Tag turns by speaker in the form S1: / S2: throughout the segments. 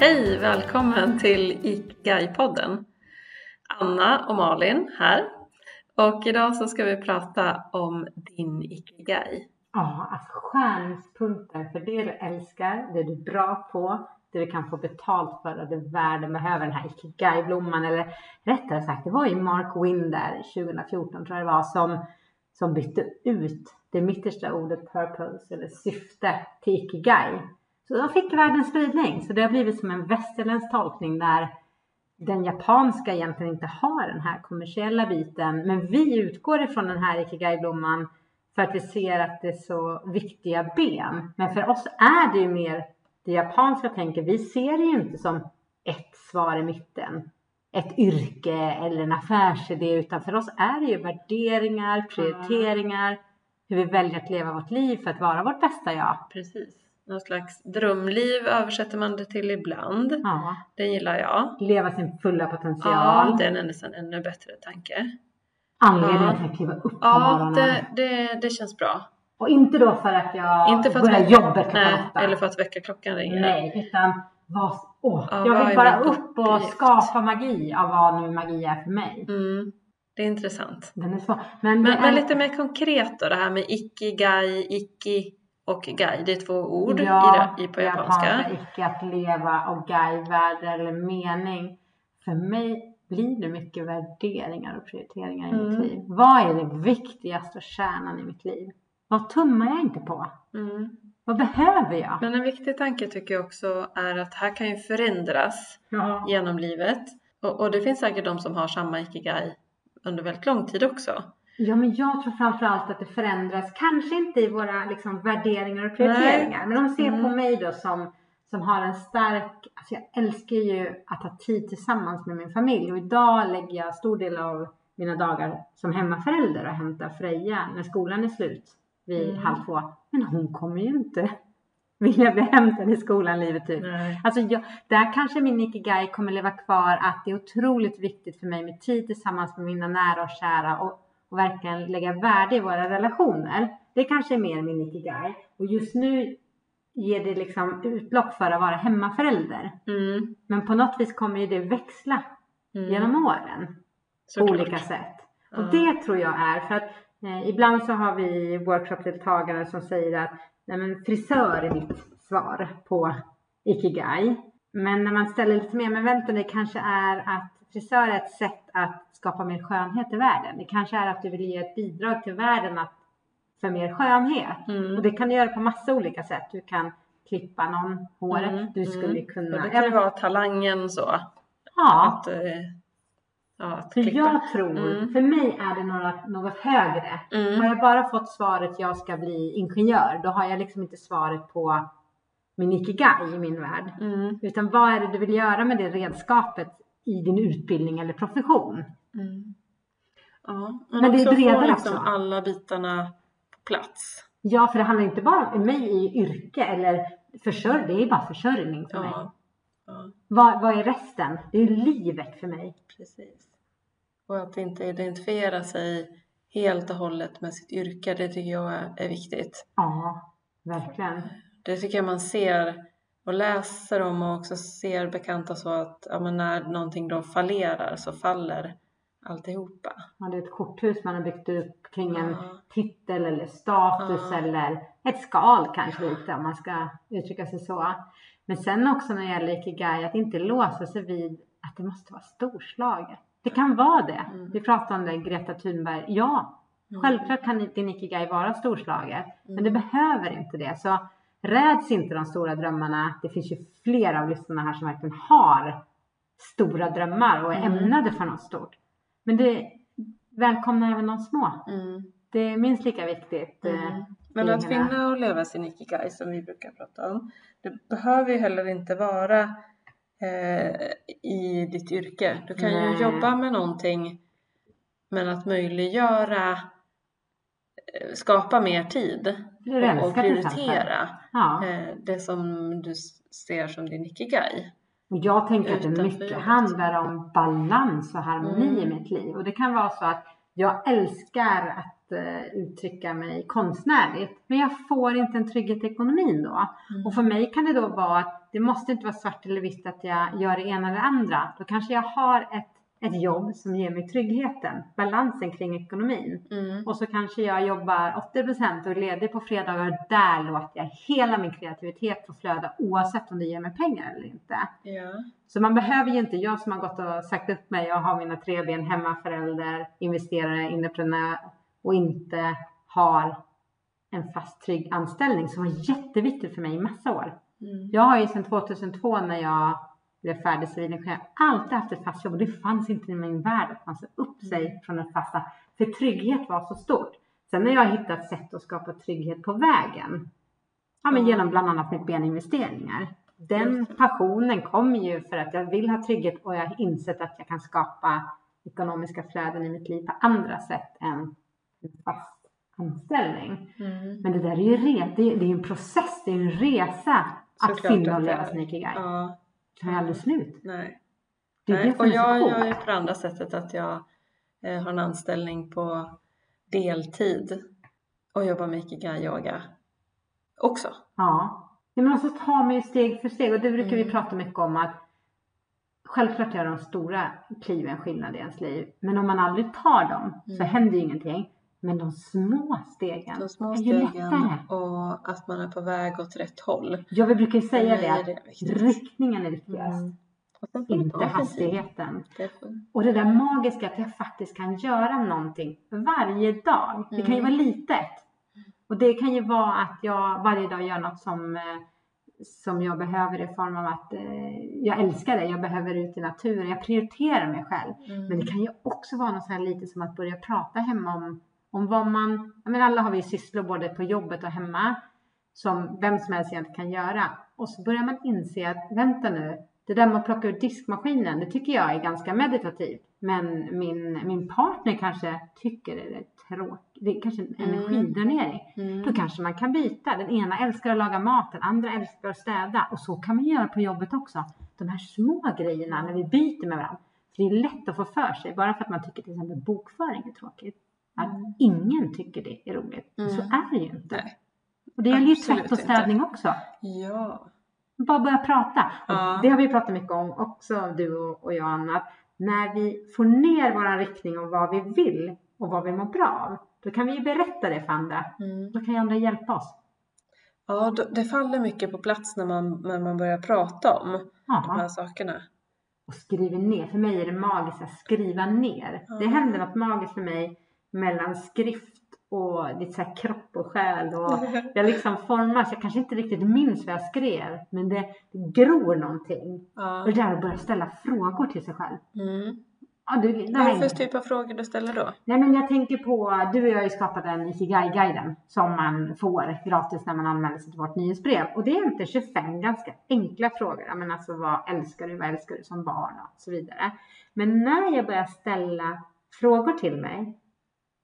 S1: Hej, välkommen till Ikigai-podden. Anna och Malin här. Och idag så ska vi prata om din Ikigai.
S2: Ja, alltså skärningspunkter för det du älskar, det du är bra på, det du kan få betalt för och det världen behöver, den här Ikigai-blomman. Eller rättare sagt, det var ju Mark Winder där 2014 tror jag det var som, som bytte ut det mittersta ordet purpose eller syfte till Ikigai. Så de fick världens spridning. Så det har blivit som en västerländsk tolkning där den japanska egentligen inte har den här kommersiella biten. Men vi utgår ifrån den här Ikigai-blomman för att vi ser att det är så viktiga ben. Men för oss är det ju mer det japanska tänket. Vi ser det ju inte som ett svar i mitten. Ett yrke eller en affärsidé. Utan för oss är det ju värderingar, prioriteringar. Hur vi väljer att leva vårt liv för att vara vårt bästa jag.
S1: Precis. Någon slags drömliv översätter man det till ibland.
S2: Ja.
S1: Det gillar jag.
S2: Leva sin fulla potential.
S1: Ja, den är nästan ännu bättre tanke.
S2: Anledningen till att kliva upp på
S1: Ja,
S2: morgonen.
S1: det, det, det känns bra.
S2: Och inte då för att jag
S1: Inte för att
S2: börjar jobbet klockan åtta.
S1: eller för att väckarklockan ringer.
S2: Nej, utan vad, åh,
S1: Ja,
S2: jag vill bara upp och
S1: uppgift?
S2: skapa magi av vad nu magi är för mig.
S1: Mm, det är intressant.
S2: Den är svår. Men,
S1: Men, men
S2: är-
S1: lite mer konkret då, det här med ikigai, iki och gai. Det är två ord
S2: ja,
S1: i på japanska.
S2: icke att leva och gai, värde eller mening. För mig blir det mycket värderingar och prioriteringar i
S1: Mm.
S2: mitt liv. Vad är det viktigaste och kärnan i mitt liv? Vad tummar jag inte på?
S1: Mm.
S2: Vad behöver jag?
S1: Men en viktig tanke tycker jag också är att här kan ju förändras
S2: Ja.
S1: genom livet. Och, och det finns säkert de som har samma ikigai under väldigt lång tid också.
S2: Ja, men jag tror framförallt att det förändras, kanske inte i våra liksom, värderingar och prioriteringar, men om man ser
S1: Mm.
S2: på mig då som, som har en stark, alltså jag älskar ju att ha tid tillsammans med min familj och idag lägger jag stor del av mina dagar som hemmaförälder och hämtar Freja när skolan är slut vid
S1: Mm.
S2: halv två. Men hon kommer ju inte vilja bli hämtad i skolan livet ut.
S1: Nej.
S2: Alltså jag, där kanske min ikigai kommer leva kvar att det är otroligt viktigt för mig med tid tillsammans med mina nära och kära och, och verkligen lägga värde i våra relationer. Det kanske är mer min ikigai. Och just nu ger det liksom utlopp för att vara hemmaförälder.
S1: Mm.
S2: Men på något vis kommer ju det växla
S1: Mm.
S2: genom åren på
S1: Såklart.
S2: olika sätt. Och
S1: Ja.
S2: det tror jag är för att eh, ibland så har vi workshopdeltagare som säger att nej men frisör är mitt svar på ikigai. Men när man ställer lite mer, men vänta det kanske är att frisör är ett sätt att skapa mer skönhet i världen. Det kanske är att du vill ge ett bidrag till världen att, för mer skönhet. Och
S1: Mm.
S2: det kan du göra på massa olika sätt. Du kan klippa någon håret.
S1: Mm,
S2: Du skulle
S1: mm.
S2: kunna...
S1: Och det kan ju vara talangen så.
S2: ja,
S1: Att, eh, ja, att
S2: för
S1: klippa.
S2: jag tror,
S1: Mm.
S2: för mig är det något, något högre. Har
S1: Mm.
S2: jag bara fått svaret jag ska bli ingenjör, då har jag liksom inte svaret på min ikigai i min värld.
S1: Mm.
S2: Utan vad är det du vill göra med det redskapet i din utbildning eller profession?
S1: Mm. Ja, men,
S2: Men det är
S1: också få
S2: bredare
S1: liksom
S2: också.
S1: alla bitarna på plats.
S2: Ja, för det handlar inte bara om mig i yrke eller försörj, det är bara försörjning för mig.
S1: Ja. ja,
S2: Vad, vad är resten? Det är livet för mig.
S1: precis. Och att inte identifiera sig helt och hållet med sitt yrke, det tycker jag är viktigt.
S2: Ja, verkligen.
S1: Det tycker jag man ser och läser om och också ser bekanta så att ja, men när någonting då fallerar så faller alltihopa.
S2: Ja, det är ett korthus man har byggt upp kring en
S1: Ja.
S2: titel eller status
S1: Ja.
S2: eller ett skal kanske lite om man ska uttrycka sig så. Men sen också när det gäller ikigai att inte låsa sig vid att det måste vara storslaget. Det kan vara det.
S1: Mm.
S2: Vi pratade om det Greta Thunberg. Ja,
S1: Mm.
S2: självklart kan din ikigai vara storslaget. Men
S1: Mm.
S2: det behöver inte det. Så räds inte de stora drömmarna. Det finns ju flera av lyssnarna här som verkligen har stora drömmar och är
S1: Mm.
S2: ämnade för något stort. Men det välkomnar även de små.
S1: Mm.
S2: Det är minst lika viktigt. eh,
S1: Mm. Men att
S2: hela-
S1: finna och leva sin ikigai som vi brukar prata om. Det behöver ju heller inte vara eh, i ditt yrke. Du kan
S2: Nej.
S1: ju jobba med någonting men att möjliggöra skapa mer tid och, och prioritera
S2: Ja.
S1: eh, det som du ser som din ikigai.
S2: Jag tänker att det mycket handlar om balans och harmoni i
S1: Mm.
S2: mitt liv. Och det kan vara så att jag älskar att eh, uttrycka mig konstnärligt, men jag får inte en trygghet i ekonomin då.
S1: Mm.
S2: Och för mig kan det då vara att det måste inte vara svart eller vitt att jag gör det ena eller andra. Då kanske jag har ett, ett jobb som ger mig tryggheten, balansen kring ekonomin.
S1: Mm.
S2: Och så kanske jag jobbar 80% och är ledig på fredagar. Där låter jag hela min kreativitet få flöda oavsett om det ger mig pengar eller inte.
S1: Ja.
S2: Så man behöver ju inte, jag som har gått och sagt upp mig och har mina tre ben, hemmaförälder, investerare, entreprenör och inte har en fast trygg anställning som var jätteviktigt för mig i massa år.
S1: Mm.
S2: Jag har ju sedan 2002 när jag blev färdig civilingenjör alltid haft ett fast jobb och det fanns inte i min värld att man sa upp sig från den fasta. För trygghet var så stort. Sen har jag hittat sätt att skapa trygghet på vägen. Ja, men genom bland annat mitt beninvesteringar. Den passionen kommer ju för att jag vill ha trygghet och jag har insett att jag kan skapa ekonomiska flöden i mitt liv på andra sätt än fast anställning.
S1: Mm.
S2: Men det där är ju re, det är, det är en process, det är en resa att
S1: Såklart
S2: finna och
S1: att
S2: leva sin ikigai.
S1: Ja,
S2: tar aldrig slut.
S1: nej.
S2: Det är
S1: nej.
S2: det
S1: Och
S2: så
S1: jag gör ju på det andra sättet att jag eh, har en anställning på deltid och jobbar med ikigai-yoga också.
S2: Ja. ja men så tar man ju steg för steg och det brukar vi
S1: Mm.
S2: prata mycket om att självklart gör de stora kliven skillnad i ens liv. Men om man aldrig tar dem så
S1: Mm.
S2: händer ju ingenting. Men de små stegen
S1: De små
S2: är ju
S1: stegen
S2: lättare.
S1: och att man är på väg åt rätt håll.
S2: Ja, vi brukar ju säga det
S1: är
S2: att
S1: det
S2: riktningen är viktigast.
S1: Mm.
S2: Inte hastigheten. Och det där magiska att jag faktiskt kan göra någonting varje dag. Det kan ju
S1: Mm.
S2: vara litet. Och det kan ju vara att jag varje dag gör något som, eh, som jag behöver i form av att eh, jag älskar det. Jag behöver ut i naturen. Jag prioriterar mig själv.
S1: Mm.
S2: Men det kan ju också vara något så här lite som att börja prata hemma om, om vad man... Menar, alla har vi sysslor både på jobbet och hemma som vem som helst egentligen kan göra. Och så börjar man inse att vänta nu, det där med att plocka ur diskmaskinen, det tycker jag är ganska meditativt. Men min, min partner kanske tycker det är tråkigt. Det är kanske en
S1: Mm.
S2: energidränering.
S1: Mm.
S2: Då kanske man kan byta. Den ena älskar att laga mat, den andra älskar att städa. Och så kan man göra på jobbet också. De här små grejerna när vi byter med varandra. För det är lätt att få för sig, bara för att man tycker till exempel bokföring är tråkigt. Att
S1: Mm.
S2: ingen tycker det är roligt.
S1: Mm.
S2: Så är det ju inte.
S1: Nej.
S2: Och det gäller ju tvätt och städning också.
S1: Ja.
S2: Bara börja prata. Och
S1: Ja.
S2: Det har vi pratat mycket om också, du och, och jag Anna. När vi får ner vår riktning om vad vi vill och vad vi mår bra av. Då kan vi ju berätta det för andra.
S1: Mm.
S2: Då kan ju andra hjälpa oss.
S1: Ja, det faller mycket på plats när man, när man börjar prata om de
S2: Ja.
S1: här sakerna.
S2: och skriver ner. För mig är det magiskt att skriva ner.
S1: Ja.
S2: Det händer något magiskt för mig mellan skrift och lite så kropp och själ. Och jag liksom formas. Jag kanske inte riktigt minns vad jag skrev. Men det, det gror någonting.
S1: Ja.
S2: Och där att börja ställa frågor till sig själv.
S1: Mm.
S2: Ja, du,
S1: Vad är det för typ av frågor du ställer då?
S2: Nej men jag tänker på, du och jag har ju skapat en Ikigai-guiden som man får gratis när man anmäler sig till vårt nyhetsbrev. Och det är inte 25 ganska enkla frågor. Jag menar alltså vad älskar du, vad älskar du som barn och så vidare. Men när jag börjar ställa frågor till mig,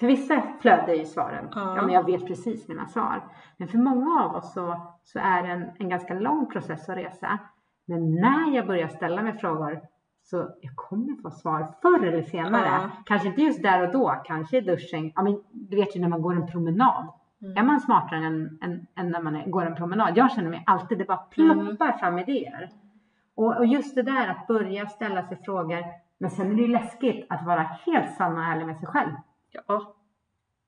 S2: för vissa flödar ju svaren.
S1: Ja.
S2: Ja. men jag vet precis mina svar. Men för många av oss så, så är det en, en ganska lång process och resa. Men när jag börjar ställa mig frågor så jag kommer få svar förr eller senare.
S1: Ja.
S2: Kanske inte just där och då, kanske i duschen. Ja, men du vet ju när man går en promenad.
S1: Mm.
S2: Är man smartare än, än, än när man är, går en promenad? Jag känner mig alltid, det bara
S1: Mm.
S2: ploppar fram idéer. Och, och just det där att börja ställa sig frågor. Men sen är det ju läskigt att vara helt sann och ärlig med sig själv.
S1: Ja,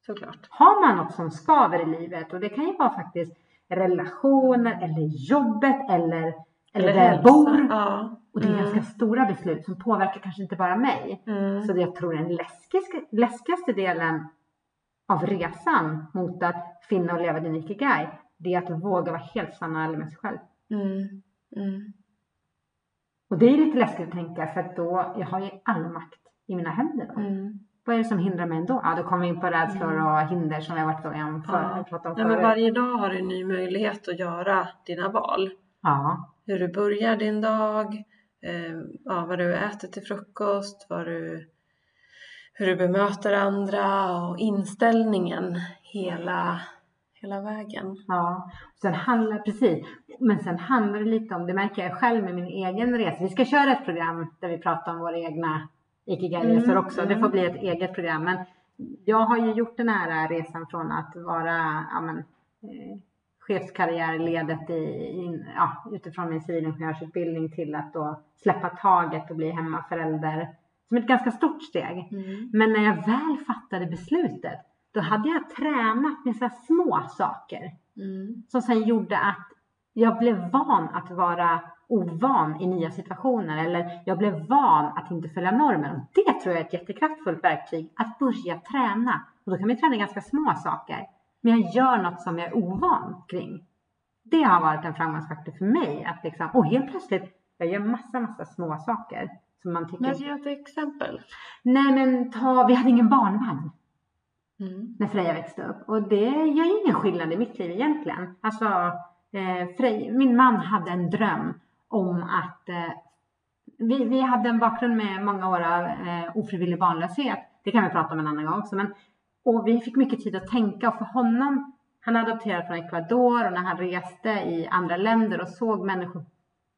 S1: såklart.
S2: Har man något som skaver i livet och det kan ju vara faktiskt relationer eller jobbet eller, eller, där jag bor.
S1: Ja.
S2: Och det är
S1: Mm.
S2: ganska stora beslut som påverkar kanske inte bara mig.
S1: Mm.
S2: Så det jag tror är den läskigaste, läskigaste delen av resan mot att finna och leva din ikigai, det är att våga vara helt sann och ärlig med sig själv.
S1: Mm. Mm.
S2: Och det är lite läskigt att tänka för att då, jag har ju all makt i mina händer då.
S1: Mm.
S2: Vad är det som hindrar mig ändå? Ja, då kommer vi in på rädslor
S1: Mm.
S2: och hinder som vi har varit om för,
S1: Ja.
S2: pratat om
S1: Ja, men
S2: förut.
S1: varje dag har du en ny möjlighet att göra dina val.
S2: Ja,
S1: Hur du börjar din dag, eh, ja, vad du äter till frukost, vad du, hur du bemöter andra och inställningen hela, hela vägen.
S2: ja. Sen handlar, precis. Men sen handlar det lite om, det märker jag själv med min egen resa. Vi ska köra ett program där vi pratar om våra egna ikigai-resor
S1: Mm,
S2: också. Det
S1: mm.
S2: får bli ett eget program. Men jag har ju gjort den här resan från att vara ja, men, eh, chefskarriärledet i, i, ja, utifrån min civilingenjörsutbildning till att då släppa taget och bli hemmaförälder som ett ganska stort steg.
S1: Mm.
S2: Men när jag väl fattade beslutet, då hade jag tränat med så här små saker
S1: Mm.
S2: som sen gjorde att jag blev van att vara ovan i nya situationer eller jag blev van att inte följa normen. Och det tror jag är ett jättekraftfullt verktyg, att börja träna. Och då kan vi träna ganska små saker. Men jag gör något som jag är ovan kring. Det har varit en framgångsfaktor för mig. Att liksom, och helt plötsligt, jag gör massa, massa små saker som man tycker.
S1: Men ge ett exempel.
S2: Nej men ta, vi hade ingen barnvagn
S1: Mm.
S2: när Freja växte upp. Och det gör ingen skillnad i mitt liv egentligen. Alltså, eh, Frej, min man hade en dröm om att eh, vi, vi hade en bakgrund med många år av eh, ofrivillig barnlöshet. Det kan vi prata om en annan gång också. Men, och vi fick mycket tid att tänka och för honom, han adopterade från Ecuador och när han reste i andra länder och såg människor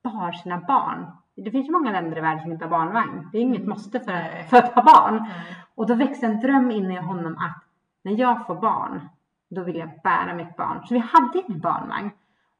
S2: bar sina barn. Det finns ju många länder i världen som inte har barnvagn. Det är inget måste för, för att ha barn. Och då växte en dröm in i honom att när jag får barn, då vill jag bära mitt barn. Så vi hade ingen barnvagn.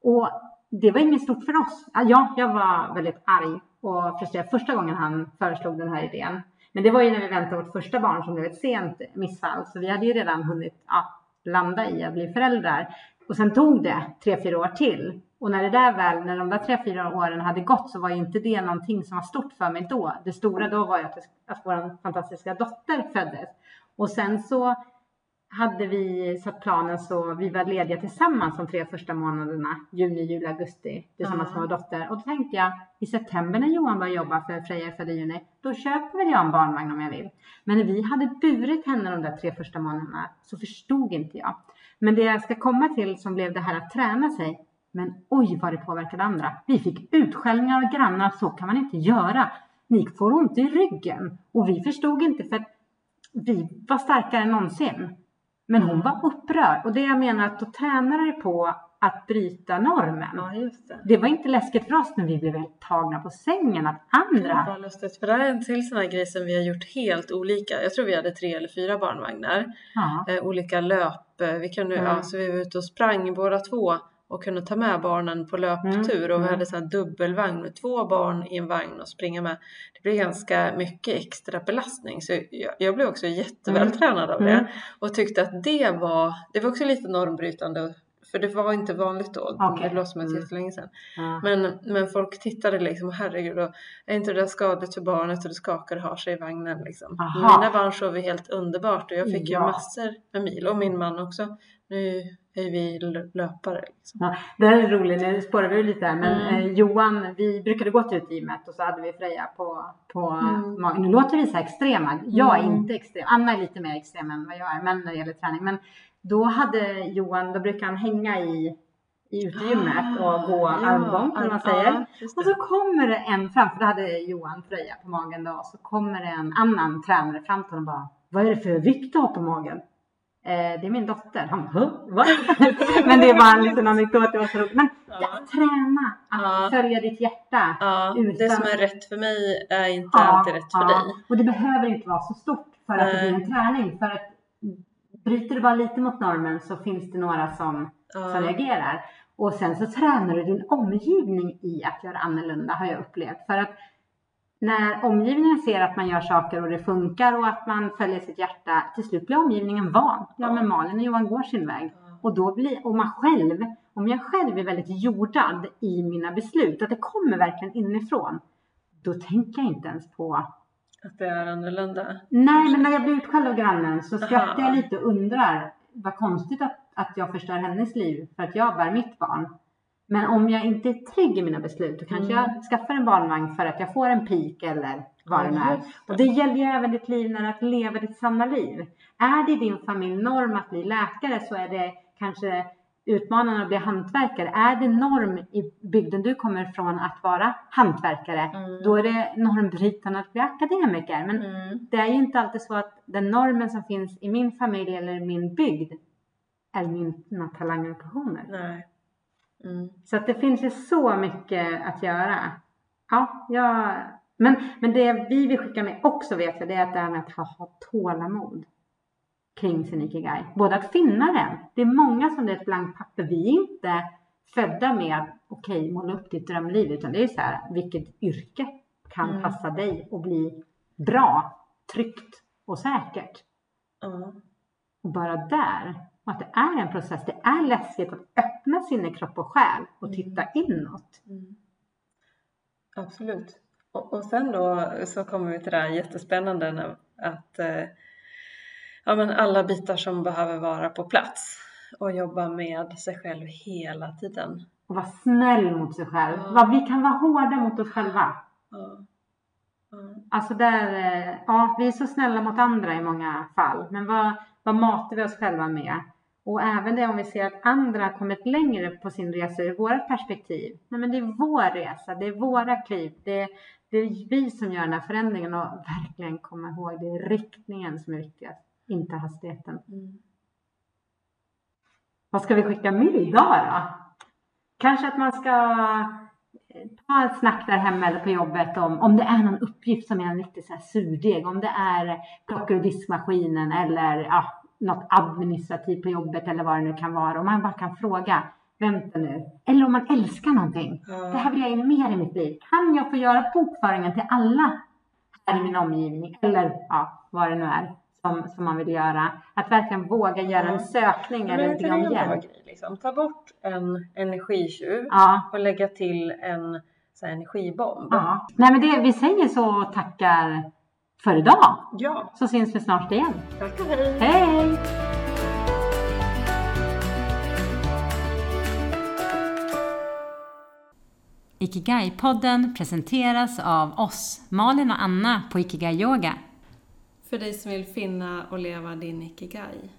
S2: Och det var inget stort för oss. Ja, jag var väldigt arg och frustrerad första gången han föreslog den här idén. Men det var ju när vi väntade vårt första barn som blev ett sent missfall. Så vi hade ju redan hunnit ja, landa i att bli föräldrar. Och sen tog det tre, fyra år till. Och när det där väl, när de där tre, fyra åren hade gått så var ju inte det någonting som var stort för mig då. Det stora då var ju att, att vår fantastiska dotter föddes. Och sen så hade vi satt planen så vi var lediga tillsammans de tre första månaderna, juni, juli, augusti, tillsammans med vår dotter. Och då tänkte jag, i september när Johan började jobba för Freja födde i juni, då köper väl jag en barnvagn om jag vill. Men när vi hade burit henne de där tre första månaderna så förstod inte jag. Men det jag ska komma till som blev det här att träna sig, men oj vad det påverkade andra. Vi fick utskällningar av grannar, så kan man inte göra. Ni får ont i ryggen. Och vi förstod inte för att vi var starkare än någonsin. Men hon var upprörd och det jag menar att då tränade det på att bryta normen.
S1: Ja, det.
S2: Det var inte läskigt för oss när vi blev tagna på sängen att andra.
S1: Vad lustigt, för det här är en till sån här grej som vi har gjort helt olika. Jag tror vi hade tre eller fyra barnvagnar.
S2: Ja,
S1: Eh, olika löp. eh, Vi, kunde,
S2: Mm.
S1: ja, så vi var ute och sprang båda två och kunde ta med barnen på löptur och vi
S2: Mm.
S1: hade sån här dubbelvagn med två barn i en vagn och springa med. Det blev ganska mycket extra belastning så jag, jag blev också jättevältränad av det
S2: Mm.
S1: och tyckte att det var, det var också lite normbrytande för det var inte vanligt då.
S2: Okej.
S1: Det låter som
S2: Mm.
S1: jättelänge sedan.
S2: ja.
S1: Men, men folk tittade liksom, herregud, och är inte det där skadligt för barnet och det skakar och har sig i vagnen liksom.
S2: Aha.
S1: Mina barn sov ju helt underbart och jag fick ju
S2: Ja.
S1: massor med mil och min man också. Nu är vi löpare liksom.
S2: Ja, det här är roligt, nu spårar vi lite här, men
S1: Mm.
S2: eh, Johan, vi brukade gå till gymmet och så hade vi Freja på, på
S1: Mm.
S2: magen. Nu låter vi så här extrema, jag är
S1: Mm.
S2: inte extrem, Anna är lite mer extrem än vad jag är, men när det gäller träning. Men då hade Johan, då brukar han hänga i, i utegymmet och gå
S1: Ah, Ja,
S2: armbång som man
S1: ja,
S2: säger.
S1: just
S2: Och så kommer det en fram, för då hade Johan Freja på magen då, och så kommer det en annan tränare fram till honom och bara Vad är det för vikt du har på magen? Eh, det är min dotter. Han bara, "Hå? Va? Men det är bara en liten anekdot, det var så roligt. Men ja,
S1: Ja.
S2: träna, att
S1: Ja.
S2: följa ditt hjärta.
S1: Ja, det
S2: utan-
S1: som är rätt för mig är inte alltid rätt för
S2: ja.
S1: dig.
S2: Och det behöver inte vara så stort för att det blir en träning. För att bryter du bara lite mot normen så finns det några som, som
S1: Ja.
S2: reagerar. Och sen så tränar du din omgivning i att göra annorlunda har jag upplevt. För att när omgivningen ser att man gör saker och det funkar och att man följer sitt hjärta, till slut blir omgivningen van. Ja, men Malin och Johan går sin väg. Och då blir, och man själv, om jag själv är väldigt jordad i mina beslut, att det kommer verkligen inifrån, då tänker jag inte ens på
S1: Att det är annorlunda.
S2: Nej, men när jag blir utskälld av grannen så skrattar jag lite och undrar vad konstigt att, att jag förstör hennes liv för att jag bär mitt barn. Men om jag inte är trygg i mina beslut då kanske
S1: Mm.
S2: jag skaffar en barnvagn för att jag får en pik eller vad det nu
S1: Ja,
S2: är. Och det gäller ju även ditt liv när att leva ditt sanna liv. Är det i din familj norm att bli läkare så är det kanske utmanande att bli hantverkare. Är det norm i bygden du kommer ifrån att vara hantverkare,
S1: Mm.
S2: då är det normbrytande att bli akademiker. Men
S1: Mm.
S2: det är ju inte alltid så att den normen som finns i min familj eller min bygd är mina talanger och passioner.
S1: Nej. Mm.
S2: Så att det finns ju så mycket att göra. Ja, jag, men, men det vi vill skicka med också vet jag, det är att det här med att ha, ha tålamod kring sin ikigai. Både att finna den. Det är många som det är ett blankt papper. Vi är inte födda med att okej, okay, måla upp ditt drömliv. Utan det är så här, vilket yrke kan mm. passa dig och bli bra, tryggt och säkert. Mm. Och bara där, och att det är en process. Det är läskigt att öppna sin kropp och själ och mm. titta inåt. Mm.
S1: Absolut. Och, och sen då så kommer vi till det här jättespännande att eh, ja, men alla bitar som behöver vara på plats och jobba med sig själv hela tiden.
S2: Och vara snäll mot sig själv. Ja. Vi kan vara hårda mot oss själva. Ja. Ja. Alltså där, eh, ja, vi är så snälla mot andra i många fall. Men vad, vad matar vi oss själva med? Och även det om vi ser att andra har kommit längre på sin resa ur vårt perspektiv. Nej men det är vår resa, det är våra kliv. Det är, det är vi som gör den här förändringen och verkligen komma ihåg det är riktningen som är viktigast, inte hastigheten. Mm. Vad ska vi skicka med idag då? Kanske att man ska ta ett snack där hemma eller på jobbet om, om det är någon uppgift som är en riktig så här surdeg, om det är plocka ur diskmaskinen eller ja, något administrativt på jobbet eller vad det nu kan vara. Och man bara kan fråga, vänta nu. Eller om man älskar någonting. Mm. Det här vill jag in mer i mitt liv. Kan jag få göra bokföringen till alla här i min omgivning? Eller ja, vad det nu är som, som man vill göra. Att verkligen våga göra en sökning eller
S1: en om hjälp. Liksom. Ta bort en energitjuv ja. och lägga till en så här, energibomb.
S2: Ja. Nej men det, vi säger så tackar för idag.
S1: Ja.
S2: Så syns vi snart igen.
S1: Tack och hej.
S2: Hej! Ikigai-podden presenteras av oss, Malin och Anna på Ikigai Yoga.
S1: För dig som vill finna och leva din Ikigai.